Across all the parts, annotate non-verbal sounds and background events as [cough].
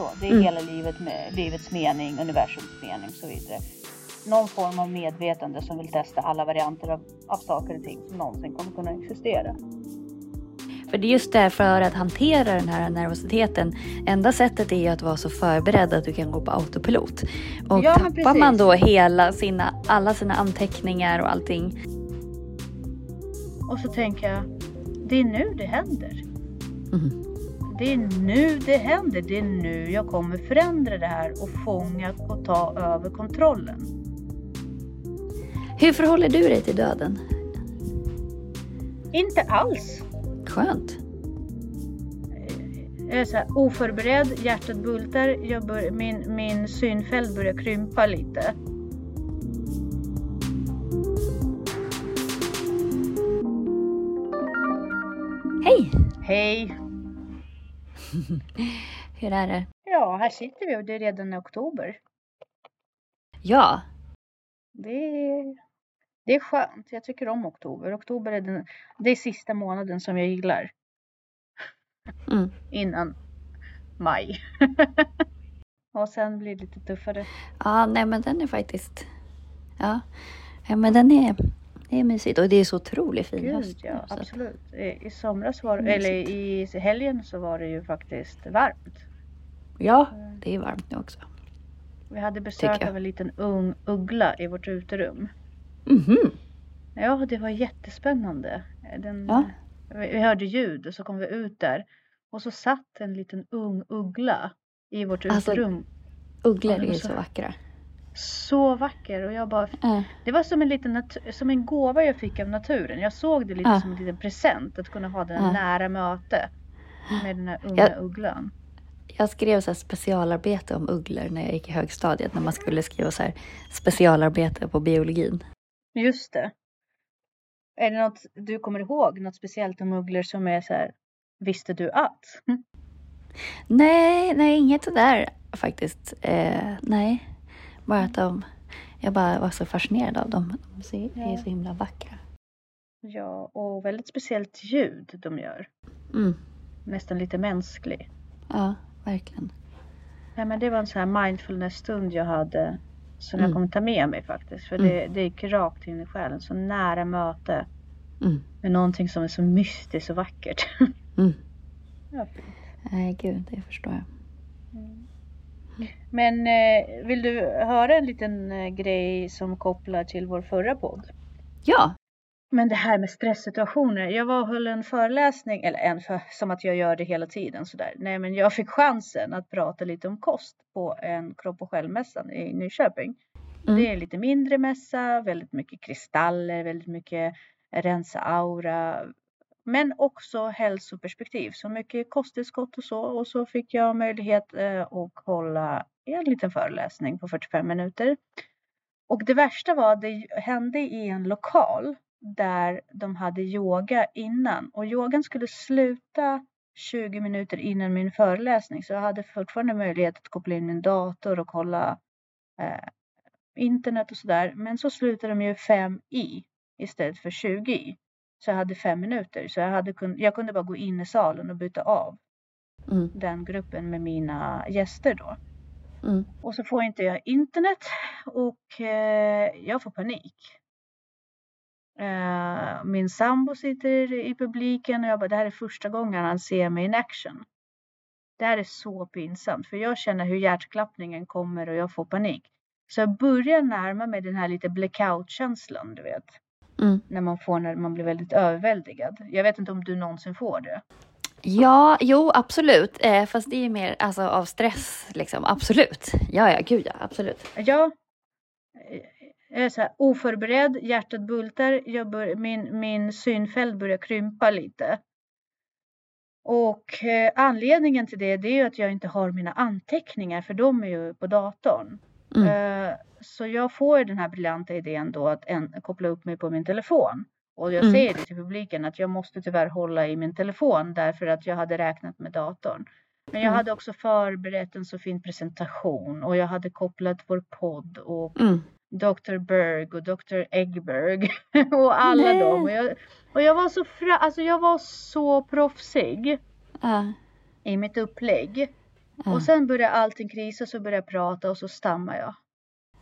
så. Det är Mm. hela livet med livets mening, universums mening och så vidare. Någon form av medvetande som vill testa alla varianter av, av saker och ting som någonsin kommer kunna existera. För det är just därför att hantera den här nervositeten. Enda sättet är ju att vara så förberedd att du kan gå på autopilot. Och Ja, tappar man då hela sina, alla sina anteckningar och allting. Och så tänker jag, det är nu det händer. Mhm. Det är nu det händer. Det är nu jag kommer förändra det här och fånga och ta över kontrollen. Hur förhåller du dig till döden? Inte alls. Skönt. Jag är så här oförberedd, hjärtat bultar, jag bör, min, min synfält börjar krympa lite. Hej! Hej! [laughs] Hur är det? Ja, här sitter vi och det är redan oktober. Ja, Det är, det är skönt. Jag tycker om oktober. Oktober är den, det är sista månaden som jag gillar. Mm. [laughs] Innan maj. [laughs] och sen blir det lite tuffare. ja nej men den är faktiskt... Ja, ja men den är, det är mysigt och det är så otroligt fin Gud höst. ja, att- absolut. I, I somras var Mysigt. eller i helgen så var det ju faktiskt varmt. Ja, det är varmt nu också. Vi hade besök av en liten ung uggla i vårt uterum. Mhm. Ja, det var jättespännande. Den, Ja. vi, hörde ljud och så kom vi ut där. Och så satt en liten ung uggla i vårt Alltså, uterum. Ugglor Ja, är så- så vackra. Så vacker och jag bara Ja. Det var som en liten som en gåva jag fick av naturen. Jag såg det lite Ja. som en liten present att kunna ha här Ja. nära möte med den här unga Ja. ugglan. Jag skrev så specialarbete om ugglor när jag gick i högstadiet. När man skulle skriva så här specialarbete på biologin. Just det. Är det något du kommer ihåg? Något speciellt om ugglor som är så här Visste du att? [laughs] Nej, nej inget sådär faktiskt. Eh, nej, bara att de... Jag bara var så fascinerad av dem. De är så himla vackra. Ja, och väldigt speciellt ljud de gör. Mm. Nästan lite mänsklig. Ja, verkligen. Ja, men det var en sån här mindfulness-stund jag hade som Mm. jag kommer ta med mig faktiskt. För Mm. det, det gick rakt in i själen. Så nära möte Mm. med någonting som är så mystiskt och vackert. Mm. [laughs] ja, fint. Nej, gud, det förstår jag. Men eh, vill du höra en liten eh, grej som kopplar till vår förra podd? Ja, Men det här med stresssituationer. Jag var och höll en föreläsning, eller en för, som att jag gör det hela tiden sådär. Nej men jag fick chansen att prata lite om kost på en kropp och självmässan i Nyköping. Mm. Det är en lite mindre mässa, väldigt mycket kristaller, väldigt mycket rensa aura. Men också hälsoperspektiv, så mycket kosttillskott och så. Och så fick jag möjlighet eh, att hålla en liten föreläsning på 45 minuter. Och det värsta var att det hände i en lokal där de hade yoga innan. Och yogan skulle sluta 20 minuter innan min föreläsning. Så jag hade fortfarande möjlighet att koppla in min dator och kolla eh, internet och sådär. Men så slutade de ju 5 i istället för 20 i. Så jag hade fem minuter. Så jag, hade kun- jag kunde bara gå in i salen och byta av mm. den gruppen med mina gäster då. Mm. Och så får inte jag internet och eh, jag får panik. Eh, min sambo sitter i publiken och jag bara, det här är första gången han ser mig in action. Det här är så pinsamt för jag känner hur hjärtklappningen kommer och jag får panik. Så jag börjar närma mig den här lite blackout-känslan, du vet. Mm. När man får när man blir väldigt överväldigad. Jag vet inte om du någonsin får det. Ja, jo, absolut. Eh, fast det är mer alltså, av stress, liksom. Absolut. Ja, ja, gud ja, absolut. Ja, eh, jag är så här oförberedd, hjärtat bultar, jag bör, min, min synfält börjar krympa lite. Och eh, anledningen till det, det är ju att jag inte har mina anteckningar för de är ju på datorn. Mm. Eh, så jag får den här briljanta idén då att en, koppla upp mig på min telefon. Och jag Mm. säger det till publiken att jag måste tyvärr hålla i min telefon därför att jag hade räknat med datorn. Men jag Mm. hade också förberett en så fin presentation och jag hade kopplat vår podd och Mm. Dr. Berg och Dr. Eggberg [laughs] och alla Nej. dem. Och jag, och jag var så fra, alltså jag var så proffsig Ja. i mitt upplägg. Ja. Och sen börjar allting krisa så börjar jag prata och så stammar jag.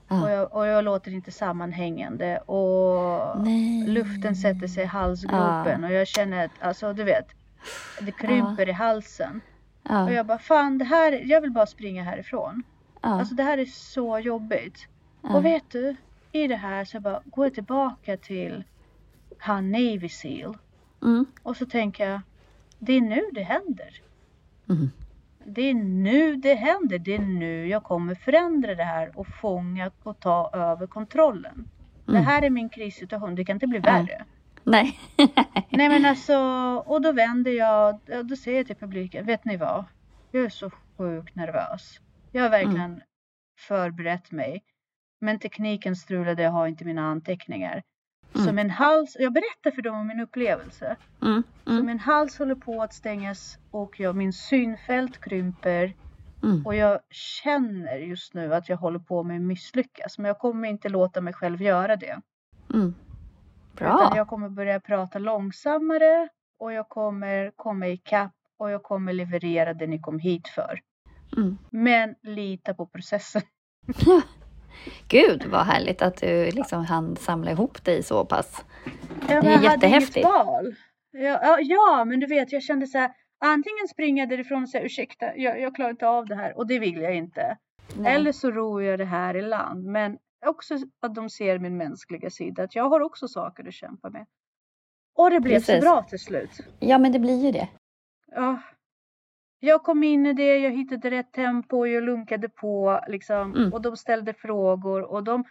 Ja. Och jag, och jag låter inte sammanhängande och Nej. luften sätter sig i halsgropen och jag känner att, alltså du vet, det krymper i halsen. Och Ja. jag bara, fan det här, jag vill bara springa härifrån. Alltså det här är så jobbigt. Och vet du, i det här så bara går jag tillbaka till han Navy Seal. Mm. Och så tänker jag, det är nu det händer. Mm. Det är nu det händer. Det är nu jag kommer förändra det här och fånga och ta över kontrollen. Det Mm. här är min krissituation. Det kan inte bli värre. Nej. [laughs] Nej men alltså, och då vänder jag och då säger jag till publiken, vet ni vad? Jag är så sjukt nervös. Jag har verkligen förberett mig. Men tekniken strulade, jag har inte mina anteckningar. Så Mm. min hals, jag berättar för dem om min upplevelse. Mm. Så Mm. min hals håller på att stängas och jag, min synfält krymper. Mm. Och jag känner just nu att jag håller på med att misslyckas. Men jag kommer inte låta mig själv göra det. Mm. Utan Bra. jag kommer börja prata långsammare och jag kommer komma ikapp och jag kommer leverera det ni kom hit för. Mm. Men lita på processen. [laughs] Gud vad härligt att du liksom hann samla ihop dig så pass. Ja, Det är jag hade jättehäftigt. val. Ja, ja, men du vet, jag kände så här. Antingen springa därifrån och säga ursäkta, jag, jag klarar inte av det här och det vill jag inte. Nej. Eller så ror jag det här i land. Men också att de ser min mänskliga sida. Att jag har också saker att kämpa med. Och det blev så Precis. bra till slut. Ja men det blir ju det. Ja. Jag kom in i det, jag hittade rätt tempo, jag lunkade på liksom. Mm. Och de ställde frågor och de,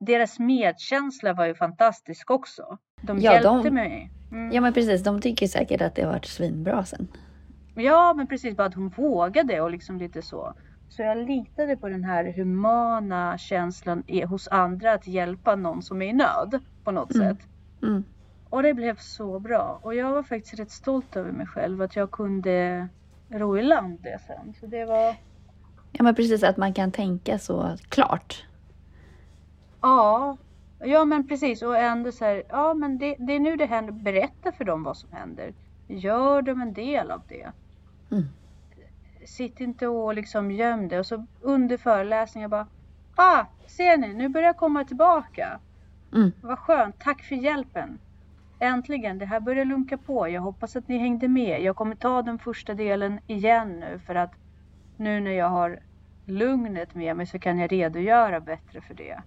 deras medkänsla var ju fantastisk också. De Ja, hjälpte de- mig. Mm. Ja men precis, de tycker säkert att det har varit svinbra sen. Ja, men precis bara att hon vågade och liksom lite så. Så jag litade på den här humana känslan hos andra att hjälpa någon som är i nöd på något Mm. sätt. Mm. Och det blev så bra. Och jag var faktiskt rätt stolt över mig själv att jag kunde ro i land det sen. Så det var, Ja men precis, att man kan tänka så klart. ja. Ja men precis och ändå så här, ja men det, det är nu det händer. Berätta för dem vad som händer. Gör dem en del av det. Mm. sitt inte och liksom göm det. Och så under föreläsningen bara, ah, ser ni, nu börjar jag komma tillbaka. Mm. Vad skönt, tack för hjälpen. Äntligen, det här börjar lunka på. Jag hoppas att ni hängde med. Jag kommer ta den första delen igen nu för att nu när jag har lugnet med mig så kan jag redogöra bättre för det.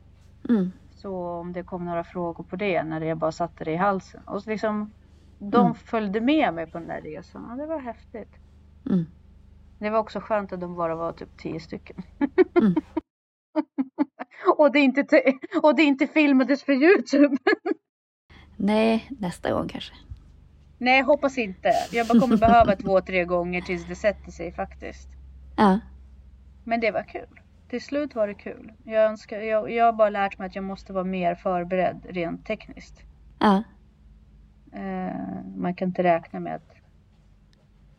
Mm. Så om det kom några frågor på det när jag bara satte det i halsen. Och så liksom, de Mm. följde med mig på den där resan. Ja, det var häftigt. Mm. Det var också skönt att de bara var typ tio stycken. Mm. [laughs] och, det inte te- och det inte filmades för Youtube. Nej, nästa gång kanske. Nej, hoppas inte. Jag bara kommer behöva två, tre gånger tills det sätter sig faktiskt. Ja. Men det var kul. Till slut var det kul. Jag, önskar, jag, jag har bara lärt mig att jag måste vara mer förberedd rent tekniskt. Ja. Eh, man kan inte räkna med att,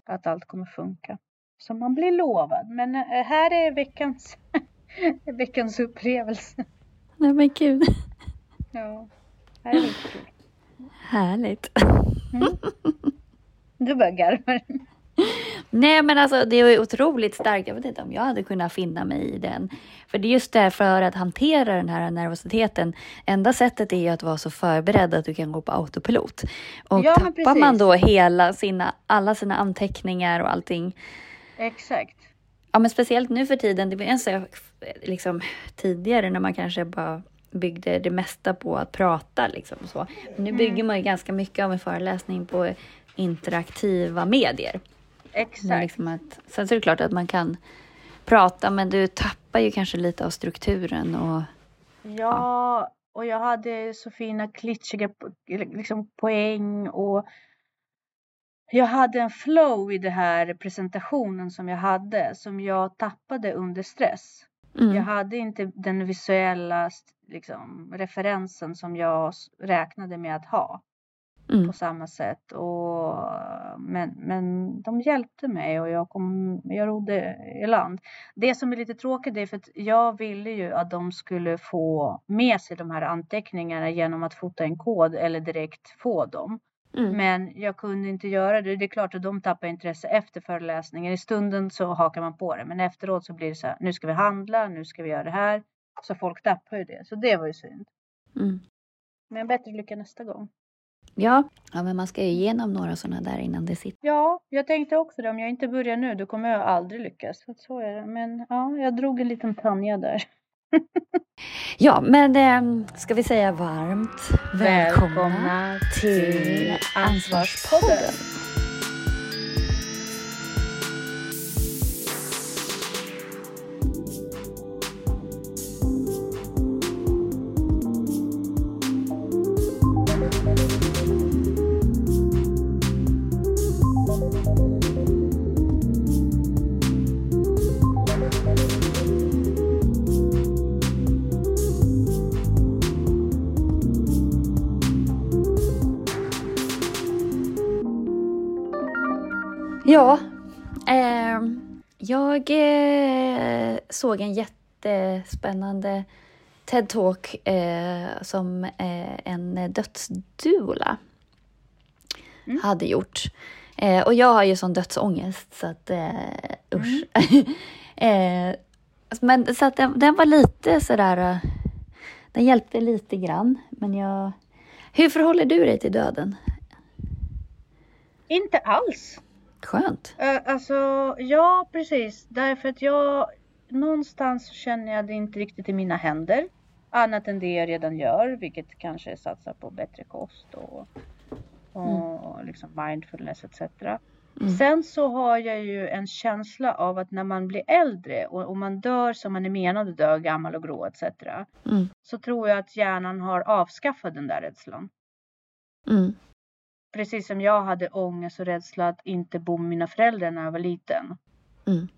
att allt kommer funka. Som man blir lovad. Men eh, här är veckans, [laughs] veckans upplevelse. Nej men gud. Ja, här är väldigt kul. Härligt. Mm. Du börjar garva. Nej men alltså det är otroligt starkt. Jag vet inte om jag hade kunnat finna mig i den. För det är just det för att hantera den här nervositeten. Enda sättet är ju att vara så förberedd att du kan gå på autopilot. Och Ja, tappar man då hela sina, alla sina anteckningar och allting. Exakt. Ja men speciellt nu för tiden. Det var en sak liksom, tidigare när man kanske bara byggde det mesta på att prata. Liksom, så. Men nu bygger man ju ganska mycket av en föreläsning på interaktiva medier. Exakt. liksom att, sen så är det klart att man kan prata men du tappar ju kanske lite av strukturen och Ja, och jag hade så fina klitschiga liksom, poäng och jag hade en flow i den här presentationen som jag hade som jag tappade under stress. mm, Jag hade inte den visuella liksom, referensen som jag räknade med att ha mm, på samma sätt. Och, men, men de hjälpte mig och jag, kom, jag rodde i land. Det som är lite tråkigt är för att jag ville ju att de skulle få med sig de här anteckningarna genom att fota en kod eller direkt få dem. Mm. Men jag kunde inte göra det. Det är klart att de tappar intresse efter föreläsningen. I stunden så hakar man på det. Men efteråt så blir det så här. Nu ska vi handla. Nu ska vi göra det här. Så folk tappar ju det. Så det var ju synd. Mm. Men bättre lycka nästa gång. Ja. ja, men man ska ju igenom några sådana där innan det sitter. Ja, jag tänkte också det. Om jag inte börjar nu då kommer jag aldrig lyckas. Så, så är det. Men ja, jag drog en liten Tanja där. [laughs] Ja, men eh, ska vi säga varmt välkomna, Välkomna till Ansvarspodden. Ja, ehm, jag eh, såg en jättespännande TED-talk eh, som eh, en dödsdula Mm. hade gjort. Eh, och jag har ju sån dödsångest så att eh, usch. [laughs] eh, men så att den, den var lite sådär, eh, den hjälpte lite grann. Men jag... Hur förhåller du dig till döden? Inte alls. Skönt. Uh, alltså, ja precis. Därför att jag någonstans känner jag det inte riktigt i mina händer. Annat än det jag redan gör, vilket kanske är satsa på bättre kost och, och liksom mindfulness etc. Mm. Sen så har jag ju en känsla av att när man blir äldre och, och man dör som man är menad att dö, gammal och grå etc. Mm. Så tror jag att hjärnan har avskaffat den där rädslan. Mm. Precis som jag hade ångest och rädsla att inte bo med mina föräldrar när jag var liten. Mm.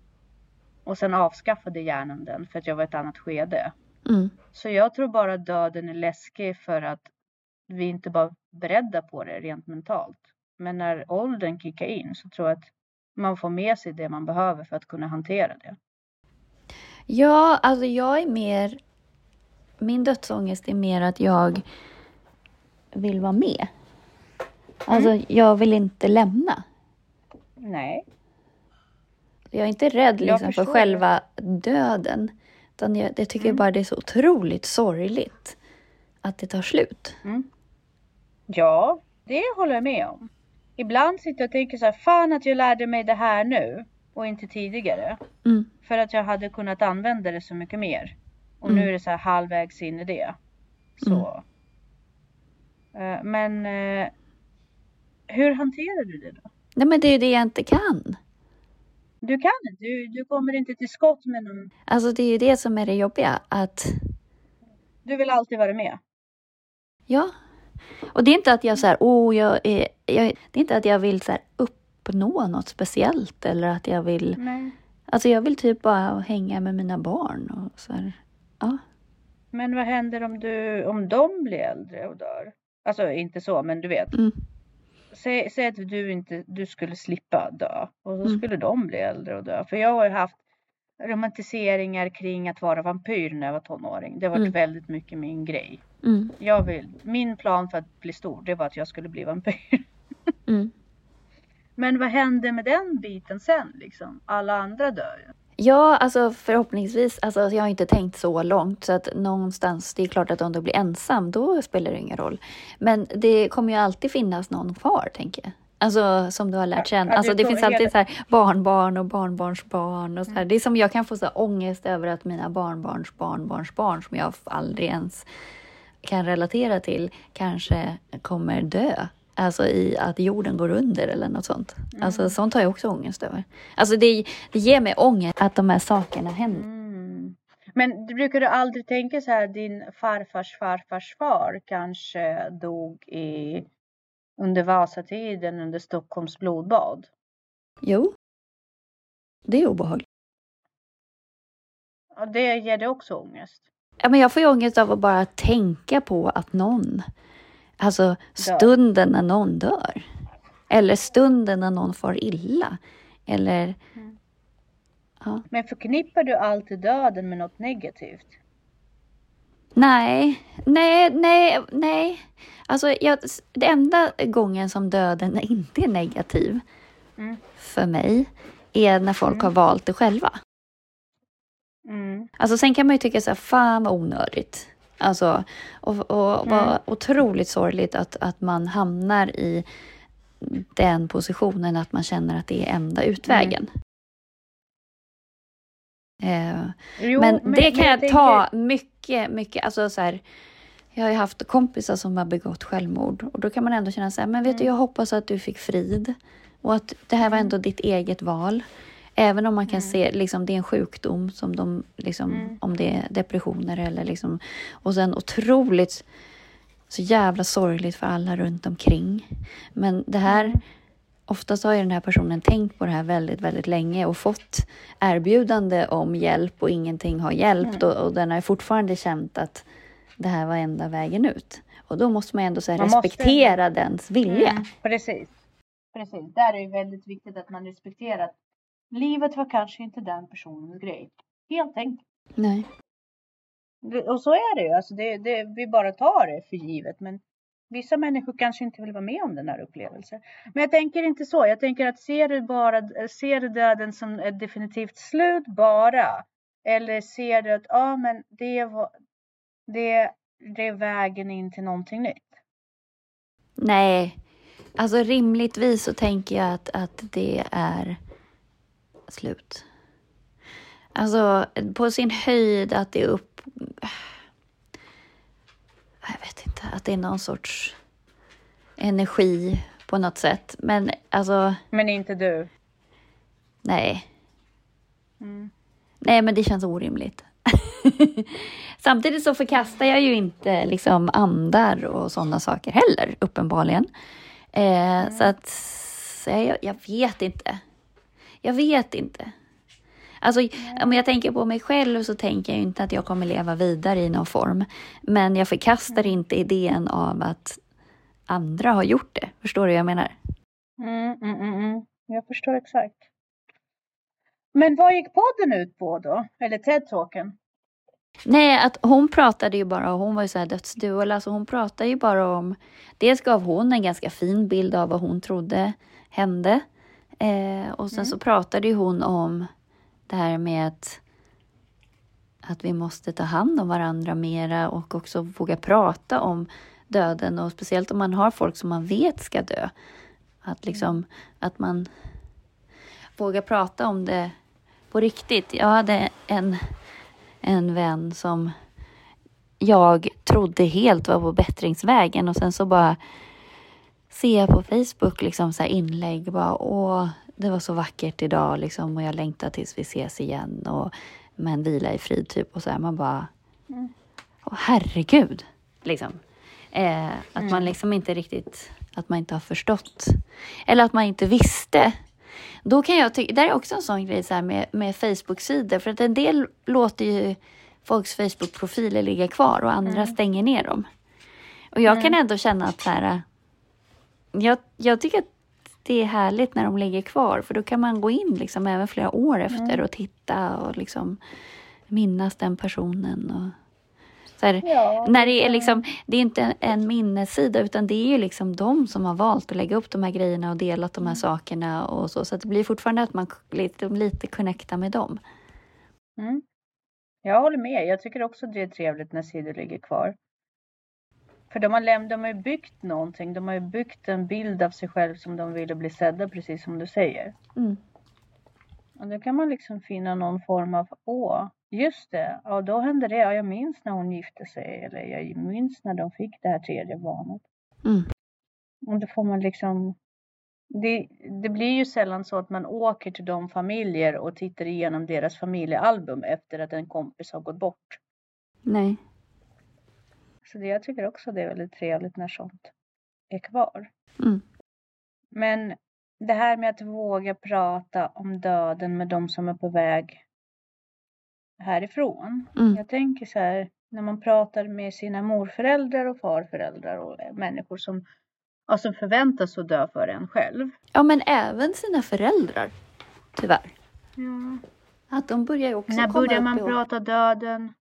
Och sen avskaffade hjärnan den för att jag var i ett annat skede. Mm. Så jag tror bara att döden är läskig för att vi inte var beredda på det rent mentalt. Men när åldern kickar in så tror jag att man får med sig det man behöver för att kunna hantera det. Ja, alltså jag är mer... Min dödsångest är mer att jag vill vara med. Alltså, jag vill inte lämna. Nej. Jag är inte rädd liksom, för själva döden. Utan jag, jag tycker Mm. bara det är så otroligt sorgligt att det tar slut. Ja, det håller jag med om. Ibland sitter jag och tänker så här, fan att jag lärde mig det här nu och inte tidigare. Mm. För att jag hade kunnat använda det så mycket mer. Och Mm. nu är det så här halvvägs in i det. Så. Eh, Men eh, hur hanterar du det då? Nej, men det är ju det jag inte kan. Du kan inte, du, du kommer inte till skott med någon. Alltså det är ju det som är det jobbiga. Att Du vill alltid vara med. Ja. Och det är inte att jag så här, åh, jag är, jag, det är inte att jag vill så här uppnå något speciellt eller att jag vill, Nej. alltså jag vill typ bara hänga med mina barn och så här. Ja. Men vad händer om, du, om de blir äldre och dör? Alltså inte så, men du vet. Mm. Säg, säg att du inte du skulle slippa dö och så Mm. skulle de bli äldre och dö. För jag har ju haft romantiseringar kring att vara vampyr när jag var tonåring. Det har varit Mm. väldigt mycket min grej. Mm. Jag vill, min plan för att bli stor, det var att jag skulle bli vampyr. Mm. [laughs] Men vad hände med den biten sen liksom? Alla andra dör ju. Ja, alltså förhoppningsvis, alltså jag har inte tänkt så långt så att någonstans, det är klart att om du blir ensam, då spelar det ingen roll. Men det kommer ju alltid finnas någon kvar, tänker jag. Alltså som du har lärt känna. Alltså det finns alltid så här barnbarn och barnbarnsbarn och så här. Mm. Det är som jag kan få så här ångest över att mina barnbarns barnbarnsbarn som jag aldrig ens kan relatera till kanske kommer dö. Alltså i att jorden går under eller något sånt. Alltså sånt har jag också ångest över. Alltså det, det ger mig ångest att de här sakerna händer. Mm. Men brukar du aldrig tänka så här, din farfars farfars far kanske dog i under Vasatiden under Stockholms blodbad? Jo. Det är obehagligt. Och det ger dig också ångest? Ja, men jag får ju ångest av att bara tänka på att någon, alltså stunden när någon dör. Eller stunden när någon far illa. Eller, Mm. ja. Men förknippar du alltid döden med något negativt? Nej, nej, nej, nej. Alltså, jag, det enda gången som döden [laughs] inte är negativ Mm. för mig är när folk Mm. har valt det själva. Mm. Alltså sen kan man ju tycka så här, fan vad onödigt. Alltså, och, och vad Mm. otroligt sorgligt att, att man hamnar i den positionen att man känner att det är enda utvägen. Eh, Jo, men, det kan jag, tänker- ta mycket, mycket, alltså så här, jag har ju haft kompisar som har begått självmord och då kan man ändå känna så här, men vet du, Mm. jag hoppas att du fick frid och att det här var Mm. ändå ditt eget val. Även om man kan Mm. se, liksom det är en sjukdom som de, liksom, Mm. om det är depressioner eller liksom, och sen otroligt så jävla sorgligt för alla runt omkring. Men det här, Mm. oftast har ju den här personen tänkt på det här väldigt, väldigt länge och fått erbjudande om hjälp och ingenting har hjälpt Mm. och, och den har fortfarande känt att det här var enda vägen ut. Och då måste man ändå så Man måste respektera dens vilja. Mm, precis. Precis. Där är det väldigt viktigt att man respekterar att livet var kanske inte den personens grej. Helt enkelt. Nej. Och så är det ju. Alltså det, det, vi bara tar det för givet. Men vissa människor kanske inte vill vara med om den här upplevelsen. Men jag tänker inte så. Jag tänker att ser du, bara, ser du döden som ett definitivt slut bara? Eller ser du att ja, men det, var, det, det är vägen in till någonting nytt? Nej, alltså rimligtvis så tänker jag att, att det är slut. Alltså på sin höjd att det är upp... Jag vet inte, att det är någon sorts energi på något sätt. Men alltså, Men inte du. nej. Mm. Nej, men det känns orimligt. [laughs] Samtidigt så förkastar jag ju inte liksom andar och sådana saker heller, uppenbarligen. Eh, Så att, så jag, jag vet inte. Jag vet inte. Alltså, om jag tänker på mig själv så tänker jag inte att jag kommer leva vidare i någon form. Men jag förkastar inte idén av att andra har gjort det. Förstår du vad jag menar? Mm, mm, mm, mm. Jag förstår exakt. Men vad gick podden ut på då? Eller TED-talken? Nej, att hon pratade ju bara, hon var ju så här dödsdual, alltså hon pratade ju bara om, dels gav hon en ganska fin bild av vad hon trodde hände. Eh, och sen Mm. så pratade ju hon om det här med att, att vi måste ta hand om varandra mera och också våga prata om döden och speciellt om man har folk som man vet ska dö. Att liksom, att man vågar prata om det på riktigt. Jag hade en en vän som jag trodde helt var på bättringsvägen och sen så bara ser jag på Facebook liksom så här inlägg bara åh, det var så vackert idag liksom och jag längtar tills vi ses igen och men vila i frid typ och så här man bara Mm. åh herregud liksom. Eh, att man Mm. liksom inte riktigt, att man inte har förstått eller att man inte visste då kan jag tycka, det är också en sån grej så med, med Facebook-sidor, för att en del låter ju folks Facebook-profiler ligga kvar och andra Mm. stänger ner dem. Och jag kan Mm. ändå känna att så här, jag, jag tycker att det är härligt när de ligger kvar, för då kan man gå in liksom även flera år efter Mm. och titta och liksom minnas den personen. Och, så här, Ja, när det är liksom, det är inte en minnessida utan det är ju liksom de som har valt att lägga upp de här grejerna och delat de här sakerna och så. Så det blir fortfarande att man lite, lite connectar med dem. Mm. Jag håller med. Jag tycker också det är trevligt när sidor ligger kvar. För de har, läm- de har ju byggt någonting. De har ju byggt en bild av sig själv som de ville bli sedda, precis som du säger. Mm. Och då kan man liksom finna någon form av, åh, just det, ja då hände det, ja, jag minns när hon gifte sig eller jag minns när de fick det här tredje barnet. Mm. Och då får man liksom, det, det blir ju sällan så att man åker till de familjer och tittar igenom deras familjealbum efter att en kompis har gått bort. Nej. Så det, jag tycker också det är väldigt trevligt när sånt är kvar. Mm. Men det här med att våga prata om döden med de som är på väg härifrån. Mm. Jag tänker så här, när man pratar med sina morföräldrar och farföräldrar och människor som, som förväntas att dö för en själv. Ja, men även sina föräldrar. Tyvärr. Ja. Att de börjar också När komma börjar man prata döden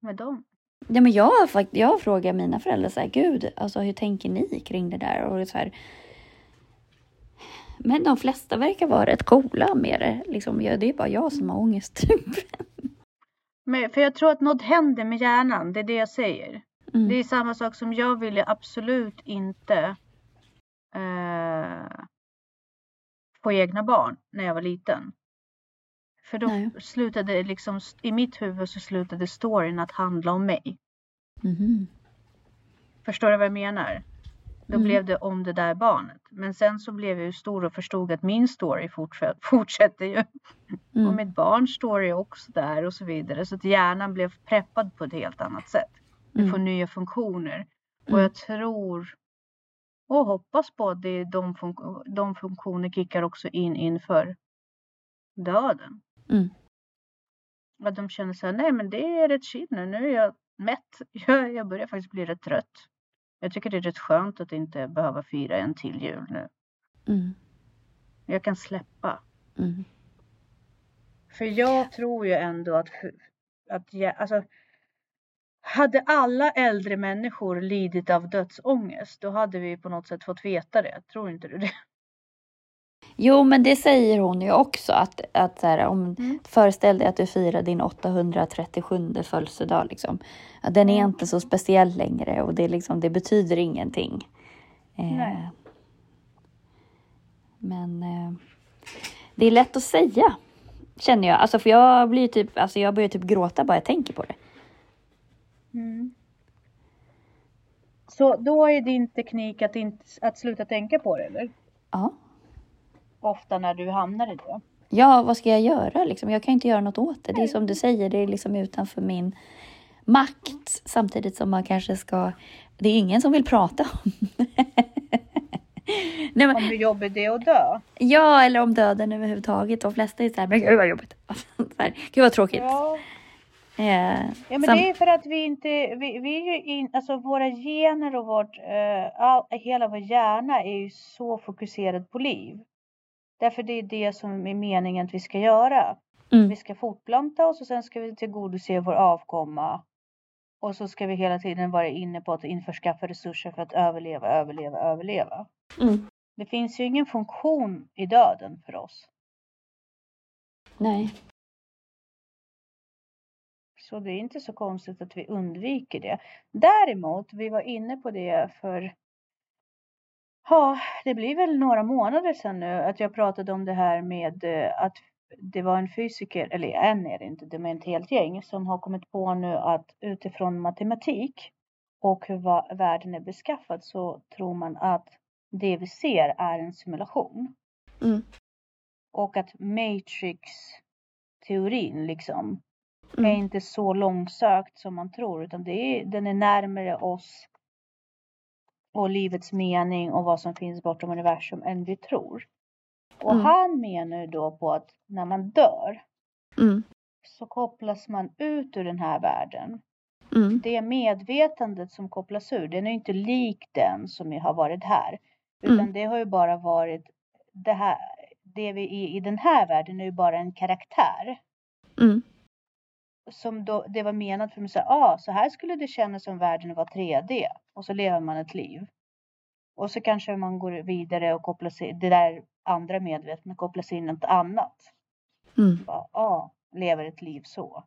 med dem? Ja, men jag jag har frågat mina föräldrar så här, gud, alltså hur tänker ni kring det där? Och så här, men de flesta verkar vara rätt coola med det. Liksom, det är bara jag som har ångest. [laughs] Typ. Men, för jag tror att något händer med hjärnan, det är det jag säger. Mm. Det är samma sak som jag ville absolut inte eh, få egna barn när jag var liten. För då Nej. slutade liksom, i mitt huvud så slutade storyn att handla om mig. Mhm. Förstår du vad jag menar? Då Mm. blev det om det där barnet. Men sen så blev jag ju stor och förstod att min story fortsätter, [laughs] fortsätter ju. Och Mm. mitt barns story också där och så vidare. Så att hjärnan blev preppad på ett helt annat sätt. Vi får Mm. nya funktioner. Och Mm. jag tror och hoppas på att det de, funk- de funktioner kickar också in inför döden. Mm. Att de känner så här, nej men det är rätt chill nu, nu är jag mätt. [laughs] Jag, jag börjar faktiskt bli rätt trött. Jag tycker det är rätt skönt att inte behöva fira en till jul nu. Mm. Jag kan släppa. Mm. För jag tror ju ändå att, att jag, alltså, hade alla äldre människor lidit av dödsångest, då hade vi på något sätt fått veta det. Tror inte du det? Jo, men det säger hon ju också. Att, att så här, om, Mm. Föreställ dig att du firar din 837 födelsedag. Liksom. Att den är Mm. inte så speciell längre och det, liksom, det betyder ingenting. Eh, men eh, det är lätt att säga, känner jag. Alltså, för jag, blir typ, alltså, jag börjar typ gråta bara jag tänker på det. Mm. Så då är din teknik att, inte, att sluta tänka på det, eller? Ja. Ofta när du hamnar i det. Ja, vad ska jag göra? Liksom? Jag kan inte göra något åt det. Det är som du säger, det är liksom utanför min makt. Samtidigt som man kanske ska... Det är ingen som vill prata om [laughs] Nej, men, Om hur jobbigt det är att dö. Ja, eller om döden överhuvudtaget. De flesta är så här, men gud vad jobbigt. [laughs] Så här, gud vad tråkigt. Ja, Eh, ja men sam- det är för att vi inte, vi, vi är ju in, alltså våra gener och vårt, eh, all, hela vår hjärna är ju så fokuserad på liv. Därför det är det som är meningen att vi ska göra. mm, Vi ska fortplanta oss och sen ska vi tillgodose vår avkomma. Och så ska vi hela tiden vara inne på att införskaffa resurser för att överleva, överleva, överleva. mm, Det finns ju ingen funktion i döden för oss. nej. Så det är inte så konstigt att vi undviker det. Däremot, vi var inne på det för Ja, det blir väl några månader sedan nu att jag pratade om det här med eh, att det var en fysiker, eller en är det inte, det är ett helt gäng som har kommit på nu att utifrån matematik och hur världen är beskaffad så tror man att det vi ser är en simulation. Mm, Och att Matrix-teorin liksom är mm, inte så långsökt som man tror utan det är, den är närmare oss och livets mening och vad som finns bortom universum än vi tror. Och Mm. han menar ju då på att när man dör mm, så kopplas man ut ur den här världen. mm, Det medvetandet som kopplas ur, den är inte lik den som har varit här. Utan Mm. det har ju bara varit det här, det vi är i den här världen är ju bara en karaktär. Som då, det var menat för mig så här, ah, så här skulle det kännas om världen var 3D och så lever man ett liv. Och så kanske man går vidare och kopplar sig, det där andra medvetandet kopplas in något annat. mm, Ja, ah, lever ett liv så.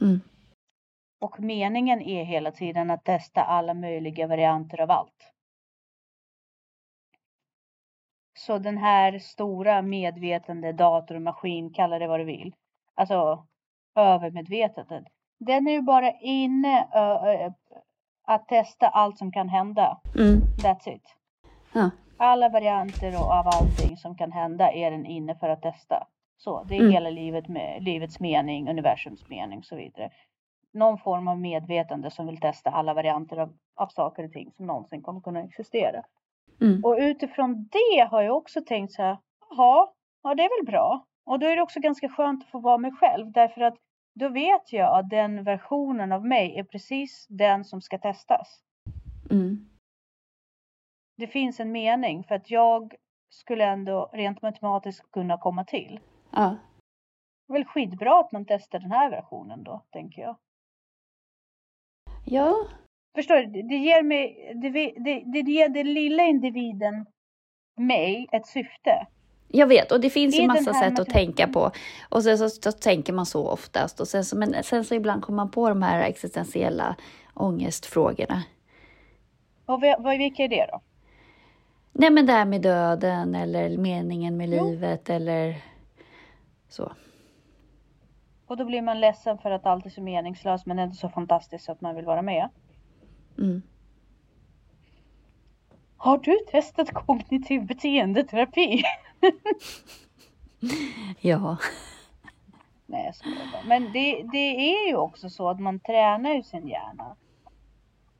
mm, Och meningen är hela tiden att testa alla möjliga varianter av allt. Så den här stora medvetande dator och maskin, kalla det vad du vill. Alltså övermedvetandet. Den är ju bara inne ö, att testa allt som kan hända. mm. That's it. Ja. Alla varianter och av allting som kan hända är den inne för att testa. Så det är Mm. hela livet med livets mening, universums mening och så vidare. Någon form av medvetande som vill testa alla varianter av, av saker och ting som någonsin kommer kunna existera. Mm. Och utifrån det har jag också tänkt så här, jaha, ja det är väl bra. Och då är det också ganska skönt att få vara mig själv därför att då vet jag att den versionen av mig är precis den som ska testas. Mm. Det finns en mening för att jag skulle ändå rent matematiskt kunna komma till. Ja. Det är väl skitbra att man testar den här versionen då, tänker jag. Ja. Förstår du? Det- ger mig, det, det, det ger den lilla individen, mig, ett syfte. Jag vet, och det finns ju den massa sätt att tänka på. Och sen så, så tänker man så oftast. Och sen så, men sen så ibland kommer man på de här existentiella ångestfrågorna. Och vad, vad, vilka är det då? Nej men det här med döden eller meningen med Jo. livet eller så. Och då blir man ledsen för att allt är så meningslöst men ändå så fantastiskt så att man vill vara med. Mm. Har du testat kognitiv beteendeterapi? [laughs] [laughs] Ja. Nej jag skojar bara. Men det, det är ju också så att man tränar ju sin hjärna.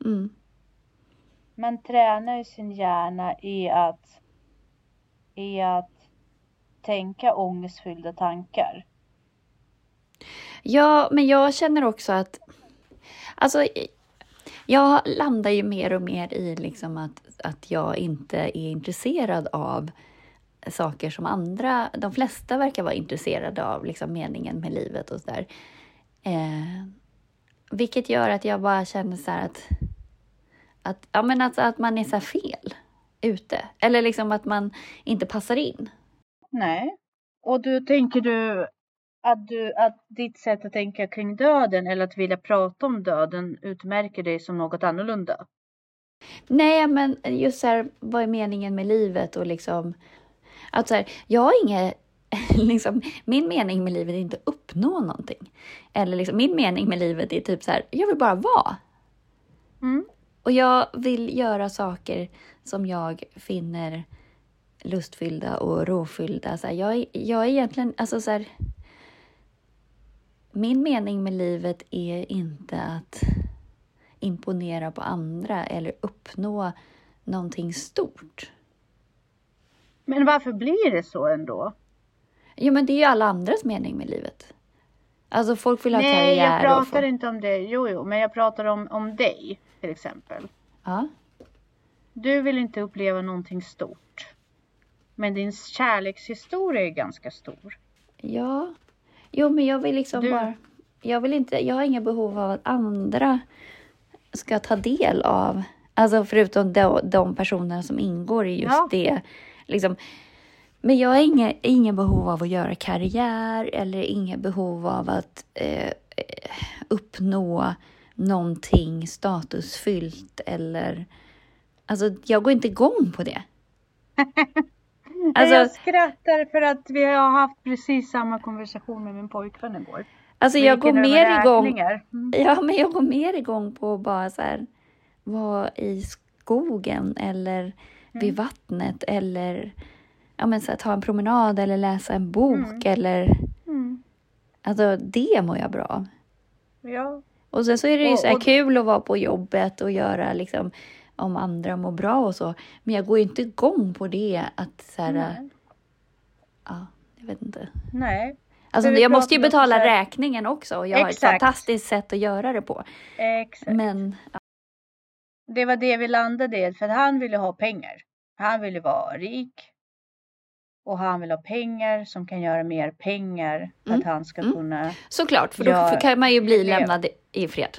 Mm. Man tränar ju sin hjärna i att, i att tänka ångestfyllda tankar. Ja, men jag känner också att... Alltså, jag landar ju mer och mer i liksom att, att jag inte är intresserad av saker som andra, de flesta verkar vara intresserade av, liksom meningen med livet och sådär. Eh, vilket gör att jag bara känner så att, att, ja, men att, att man är så fel ute. Eller liksom att man inte passar in. Nej. Och då tänker du att, du att ditt sätt att tänka kring döden eller att vilja prata om döden utmärker dig som något annorlunda? Nej, men just så här, vad är meningen med livet och liksom att så här, jag har inget, [laughs] liksom, min mening med livet är inte att uppnå någonting. Eller liksom, min mening med livet är typ så här, jag vill bara vara. Mm. Och jag vill göra saker som jag finner lustfyllda och rofyllda. Så här, jag, jag är egentligen, alltså så här, min mening med livet är inte att imponera på andra eller uppnå någonting stort. Men varför blir det så ändå? Jo, men det är ju alla andras mening med livet. Alltså folk vill ha Nej, karriär jag och pratar få... inte om det. Jo, jo, men jag pratar om, om dig till exempel. Ja. Du vill inte uppleva någonting stort. Men din kärlekshistoria är ganska stor. ja. Jo, men jag vill liksom Du- bara... Jag vill inte... Jag har inga behov av att andra ska ta del av... Alltså förutom de, de personerna som ingår i just Ja. det. Liksom. Men jag har inga, inga behov av att göra karriär eller inga behov av att eh, uppnå någonting statusfyllt eller... Alltså, jag går inte igång på det. [laughs] Alltså- jag skrattar för att vi har haft precis samma konversation med min pojkvän igår. Alltså, jag går mer igång... Mm. Ja, men jag går mer igång på att bara så här, vara i skogen eller vid vattnet eller ja, men så här, ta en promenad eller läsa en bok Mm. eller Mm. alltså det mår jag bra av. Ja. Och sen så är det ju Och- så här och- kul att vara på jobbet och göra liksom om andra mår bra och så. Men jag går ju inte igång på det att så här, Nej. ja, jag vet inte. Nej. Alltså jag måste ju betala räkningen också och jag har ett Exakt. fantastiskt sätt att göra det på. Exakt. Men Det var det vi landade i. För han ville ha pengar. Han ville vara rik. Och han vill ha pengar som kan göra mer pengar. För Mm. att han ska Mm. kunna. Såklart, för då Ja, kan man ju bli lämnad i fred.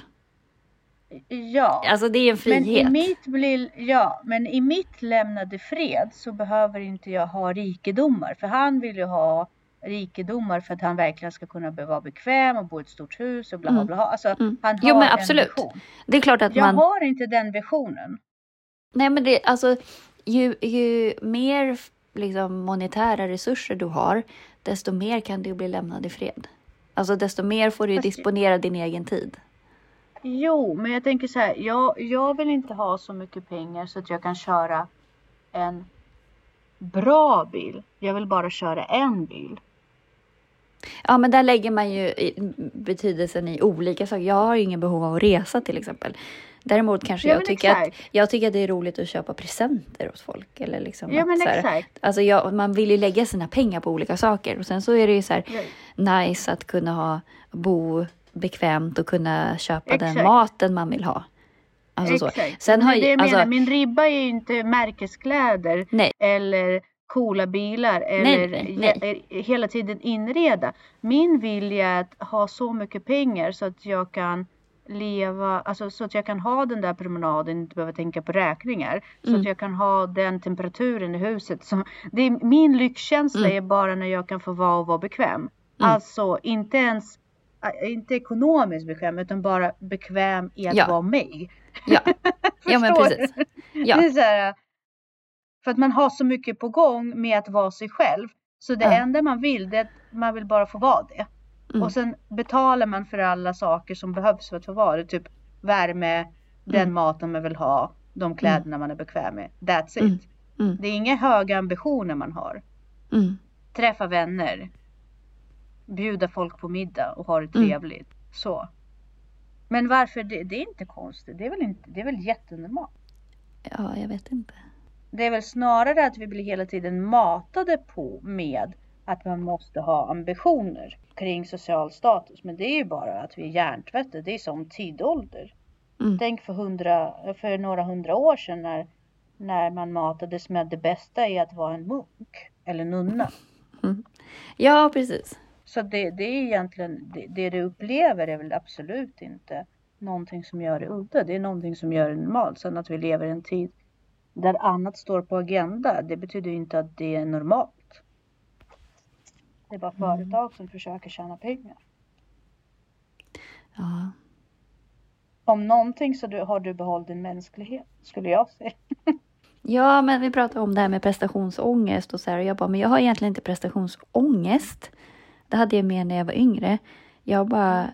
Ja. Alltså det är en Men i frihet. mitt, blir, ja, men i mitt lämnade fred så behöver inte jag ha rikedomar. För han vill ju ha rikedomar för att han verkligen ska kunna vara bekväm och bo i ett stort hus och bla bla Mm. bla. Alltså, Mm. han har Jo, men en absolut. vision. Det är klart att Jag man... har inte den visionen. Nej men det, alltså ju, ju mer liksom, monetära resurser du har, desto mer kan du bli lämnad i fred. Alltså desto mer får du Fast- disponera din egen tid. Jo, men jag tänker så här. Jag, jag vill inte ha så mycket pengar så att jag kan köra en bra bil. Jag vill bara köra en bil. Ja, men där lägger man ju betydelsen i olika saker. Jag har ju ingen behov av att resa till exempel. Däremot kanske Ja, jag tycker, att, exakt. jag tycker att det är roligt att köpa presenter åt folk. Eller liksom Ja, men så här, exakt. Alltså jag, man vill ju lägga sina pengar på olika saker. Och sen så är det ju så här nice att kunna ha, bo bekvämt och kunna köpa den Exakt. maten man vill ha. Alltså så. Exakt. Sen Men har det jag alltså, menar. Min ribba är ju inte märkeskläder nej, eller coola bilar eller nej, nej. he- hela tiden inreda. Min vilja är att ha så mycket pengar så att jag kan leva, alltså så att jag kan ha den där promenaden, inte behöva tänka på räkningar. Så Mm. att jag kan ha den temperaturen i huset. Som, det är, min lyxkänsla Mm. är bara när jag kan få vara och vara bekväm. Mm. Alltså inte ens, äh, inte ekonomiskt bekväm utan bara bekväm i att Ja. vara mig. Ja, ja men [laughs] precis. Det Ja, är så här, för att man har så mycket på gång med att vara sig själv. Så det Ja. enda man vill det är att man vill bara få vara det. Mm. Och sen betalar man för alla saker som behövs för att få vara det. Typ värme, den Mm. maten man vill ha, de kläderna man är bekväm med. That's it. Mm. Mm. Det är inga höga ambitioner man har. mm. Träffa vänner. Bjuda folk på middag och ha det Mm. trevligt. Så. Men varför? Det, det är inte konstigt. Det är väl, inte, det är väl jättenormalt. ja, jag vet inte. Det är väl snarare att vi blir hela tiden matade på med att man måste ha ambitioner kring social status. Men det är ju bara att vi är hjärntvättade. Det är som tidålder. Mm. Tänk för, hundra, för några hundra år sedan när, när man matades med det bästa är att vara en munk eller nunna. Ja, precis. Så det, det är egentligen, det, det du upplever är väl absolut inte någonting som gör det udda. Det är någonting som gör det normalt. Sen att vi lever i en tid där annat står på agenda, det betyder ju inte att det är normalt. Det är bara Mm. företag som försöker tjäna pengar. Ja. Om någonting så du, har du behållit din mänsklighet, skulle jag säga. [laughs] Ja, men vi pratade om det här med prestationsångest och så här. Och jag bara, men jag har egentligen inte prestationsångest. Det hade jag mer när jag var yngre. Jag bara,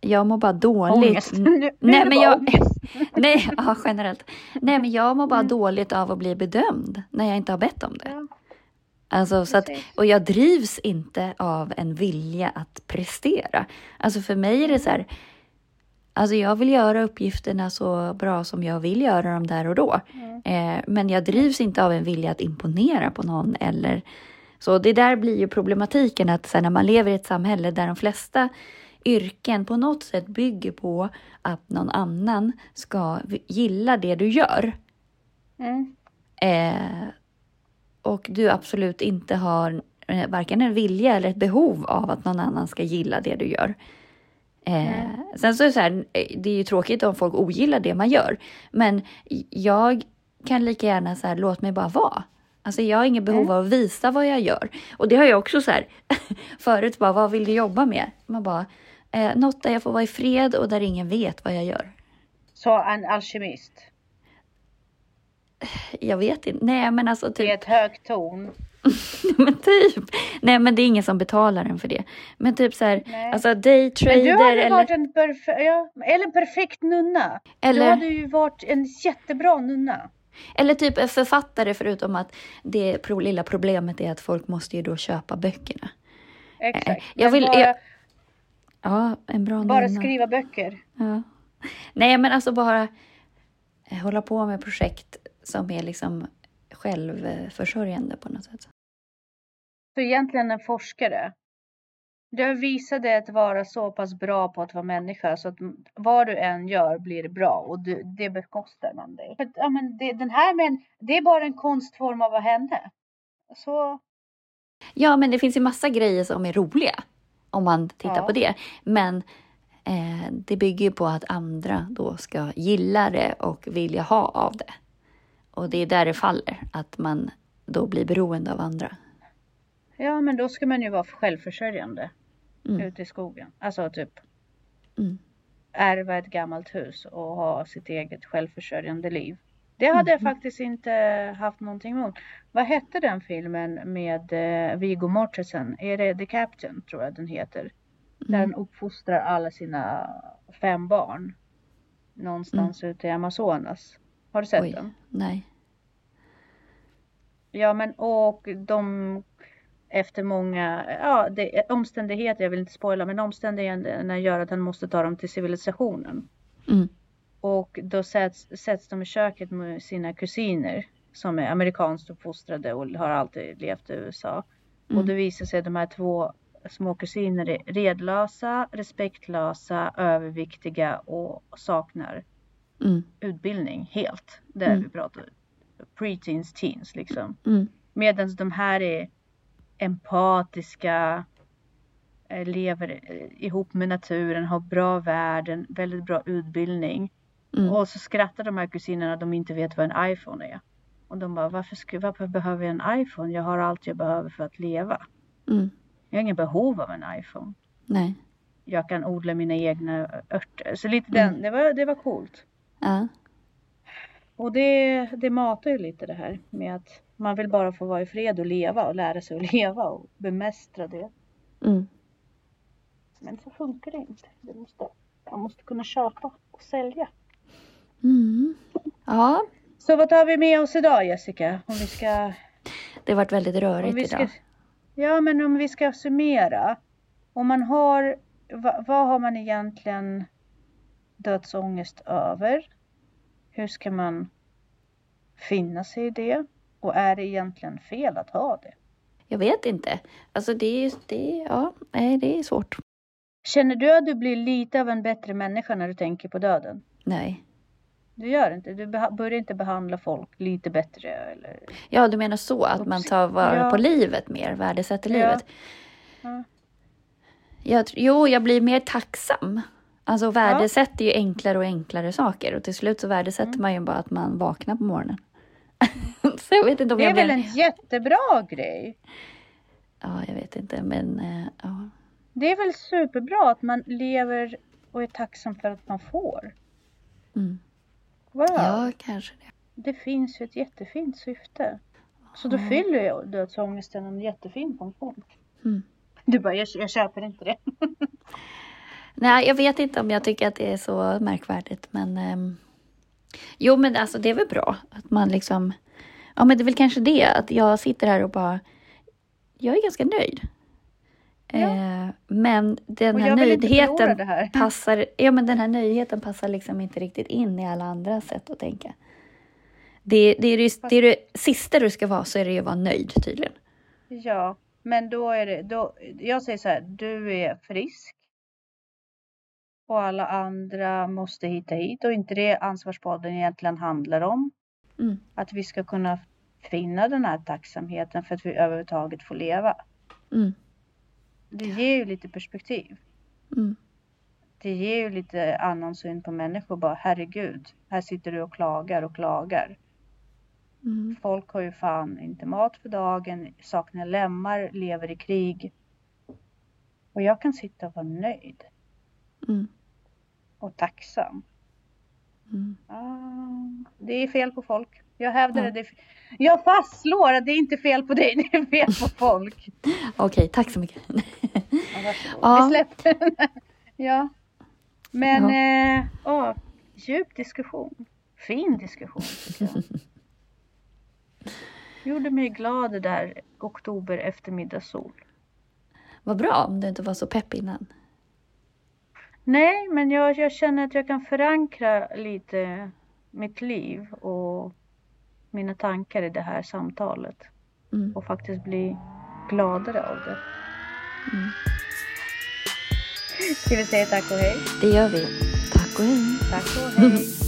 jag mår bara dåligt. Ångest. [laughs] Nu, Nej, men jag, ångest. [laughs] nej, ja, generellt. Nej, men jag mår bara Mm. dåligt av att bli bedömd när jag inte har bett om det. Ja, Alltså, så att, och jag drivs inte av en vilja att prestera. Alltså för mig är det så här, alltså jag vill göra uppgifterna så bra som jag vill göra dem där och då. Mm. Eh, men jag drivs inte av en vilja att imponera på någon eller så. Det där blir ju problematiken att sen när man lever i ett samhälle där de flesta yrken på något sätt bygger på att någon annan ska gilla det du gör. Mm. Eh, och du absolut inte har eh, varken en vilja eller ett behov av att någon annan ska gilla det du gör. Eh, Mm. Sen så är det så här, eh, det är ju tråkigt om folk ogillar det man gör. Men jag kan lika gärna så här, låt mig bara vara. Alltså jag har inget behov Mm. av att visa vad jag gör. Och det har jag också så här, [laughs] förut bara, vad vill du jobba med? Man bara, eh, något där jag får vara i fred och där ingen vet vad jag gör. Så en alkemist. Jag vet inte, nej men alltså I typ. ett högt ton. [laughs] men typ. Nej men det är ingen som betalar en för det. Men typ så här, Nej. alltså Men daytrader du hade eller, varit en, perfe- ja, eller en perfekt nunna. Du eller, hade ju varit en jättebra nunna. eller typ författare förutom att det pro, lilla problemet är att folk måste ju då köpa böckerna. Exakt. Eh, jag Men vill- bara, jag- Ja, en bra bara nunna. skriva böcker. Ja. Nej men alltså bara eh, hålla på med projekt som är liksom självförsörjande på något sätt. Så egentligen en forskare. Du visade att vara så pass bra på att vara människa så att vad du än gör blir bra och du, det bekostar man dig. För, ja, men det, den här men det är bara en konstform av att henne. Så Ja, men det finns ju massa grejer som är roliga om man tittar Ja. på det. Men eh, det bygger ju på att andra då ska gilla det och vilja ha av det. Och det är där det faller, att man då blir beroende av andra. ja, men då ska man ju vara självförsörjande Mm. ute i skogen. Alltså typ Mm. ärva ett gammalt hus och ha sitt eget självförsörjande liv. Det hade jag Mhm. faktiskt inte haft någonting emot. Vad hette den filmen med eh, Viggo Mortensen? Är det The Captain tror jag den heter? Där Mm. han uppfostrar alla sina fem barn. Någonstans ute i Amazonas. Har du sett Oj. den? Nej. Ja men och de efter många ja, det, omständigheter, jag vill inte spoila men omständigheterna gör att han måste ta dem till civilisationen. Mm. Och då sätts, sätts de i köket med sina kusiner som är amerikanskt uppfostrade och har alltid levt i USA. Och Mm. det visar sig att de här två små kusiner är redlösa, respektlösa, överviktiga och saknar Mm. utbildning helt. Där Mm. vi pratar preteens, teens liksom. Mm. Medan de här är empatiska, eh, lever eh, ihop med naturen, har bra värden, väldigt bra utbildning. Mm. Och så skrattar de här kusinerna de inte vet vad en iPhone är. Och de bara, varför, varför behöver jag en iPhone? Jag har allt jag behöver för att leva. Mm. Jag har ingen behov av en iPhone. Nej. Jag kan odla mina egna örter. Så lite Mm. den, det var, det var coolt. Ja. Och det, det matar ju lite det här med att man vill bara få vara i fred och leva och lära sig att leva och bemästra det. Mm. Men så funkar det inte. Det måste, man måste kunna köpa och sälja. Mm. Ja, Så vad tar vi med oss idag Jessica? Om vi ska... det har varit väldigt rörigt ska idag. ja men om vi ska summera. Om man har... Va, vad har man egentligen dödsångest över? Hur ska man finna sig i det? Och är det egentligen fel att ha det? Jag vet inte. Alltså det är, det ja, nej, det är svårt. Känner du att du blir lite av en bättre människa när du tänker på döden? Nej. Du gör inte? Du börjar inte behandla folk lite bättre? Eller? Ja, du menar så att man tar vara Ja. på livet mer, värdesätter Ja. livet. Ja. Jag, jo, jag blir mer tacksam. Alltså värdesätter ju enklare och enklare saker och till slut så värdesätter Mm. man ju bara att man vaknar på morgonen. [laughs] så jag vet inte om Det jag är väl blir... en jättebra grej? Ja, jag vet inte, men eh, ja. Det är väl superbra att man lever och är tacksam för att man får? Mm. Wow. Ja, kanske det. Det finns ju ett jättefint syfte. Så då fyller ju dödsångesten en jättefin funktion. Mm. Du bara, jag, jag köper inte det. [laughs] Nej, jag vet inte om jag tycker att det är så märkvärdigt, men... ehm, jo, men alltså det är väl bra att man liksom... Ja, men det är väl kanske det, att jag sitter här och bara... Jag är ganska nöjd. Ja. Eh, men den här nöjdheten här. passar... Ja, men den här nöjdheten passar liksom inte riktigt in i alla andra sätt att tänka. Det, det, är det, det är det sista du ska vara, så är det ju att vara nöjd tydligen. Ja, men då är det, då, jag säger så här, du är frisk. Och alla andra måste hitta hit och inte det ansvarspodden egentligen handlar om. Mm. Att vi ska kunna finna den här tacksamheten för att vi överhuvudtaget får leva. Mm. Det ger ju lite perspektiv. Mm. Det ger ju lite annan syn på människor. Bara herregud, här sitter du och klagar och klagar. Mm. Folk har ju fan inte mat för dagen, saknar lemmar, lever i krig. Och jag kan sitta och vara nöjd Mm. och tacksam. Mm. Ah, det är fel på folk. Jag hävdar Ja. det. Jag fastslår att det är inte fel på dig, [laughs] det är fel på folk. [laughs] Okej, tack så mycket. Ja. Ja. Vi släpper. [laughs] Ja. Men, eh, åh, djup diskussion. Fin diskussion tycker jag. Gjorde mig glad det där oktober eftermiddagssol. Vad bra om du inte var så pepp innan. Nej, men jag, jag känner att jag kan förankra lite mitt liv och mina tankar i det här samtalet. Mm. Och faktiskt bli gladare av det. Mm. Ska vi säga tack och hej? Det gör vi. Tack och hej. Tack och hej.